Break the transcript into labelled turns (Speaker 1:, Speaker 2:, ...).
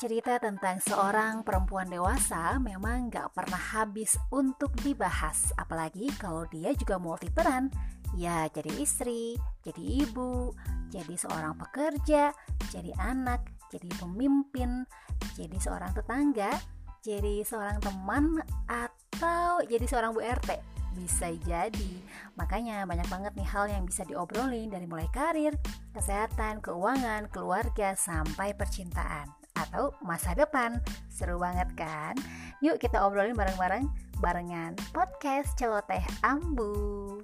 Speaker 1: Cerita tentang seorang perempuan dewasa memang gak pernah habis untuk dibahas Apalagi kalau dia juga multiperan Ya jadi istri, jadi ibu, jadi seorang pekerja, jadi anak, jadi pemimpin, jadi seorang tetangga, jadi seorang teman, atau jadi seorang Bu RT bisa jadi. Makanya banyak banget nih hal yang bisa diobrolin dari mulai karir, kesehatan, keuangan, keluarga sampai percintaan atau masa depan. Seru banget kan? Yuk kita obrolin bareng-bareng barengan podcast Celoteh Ambu.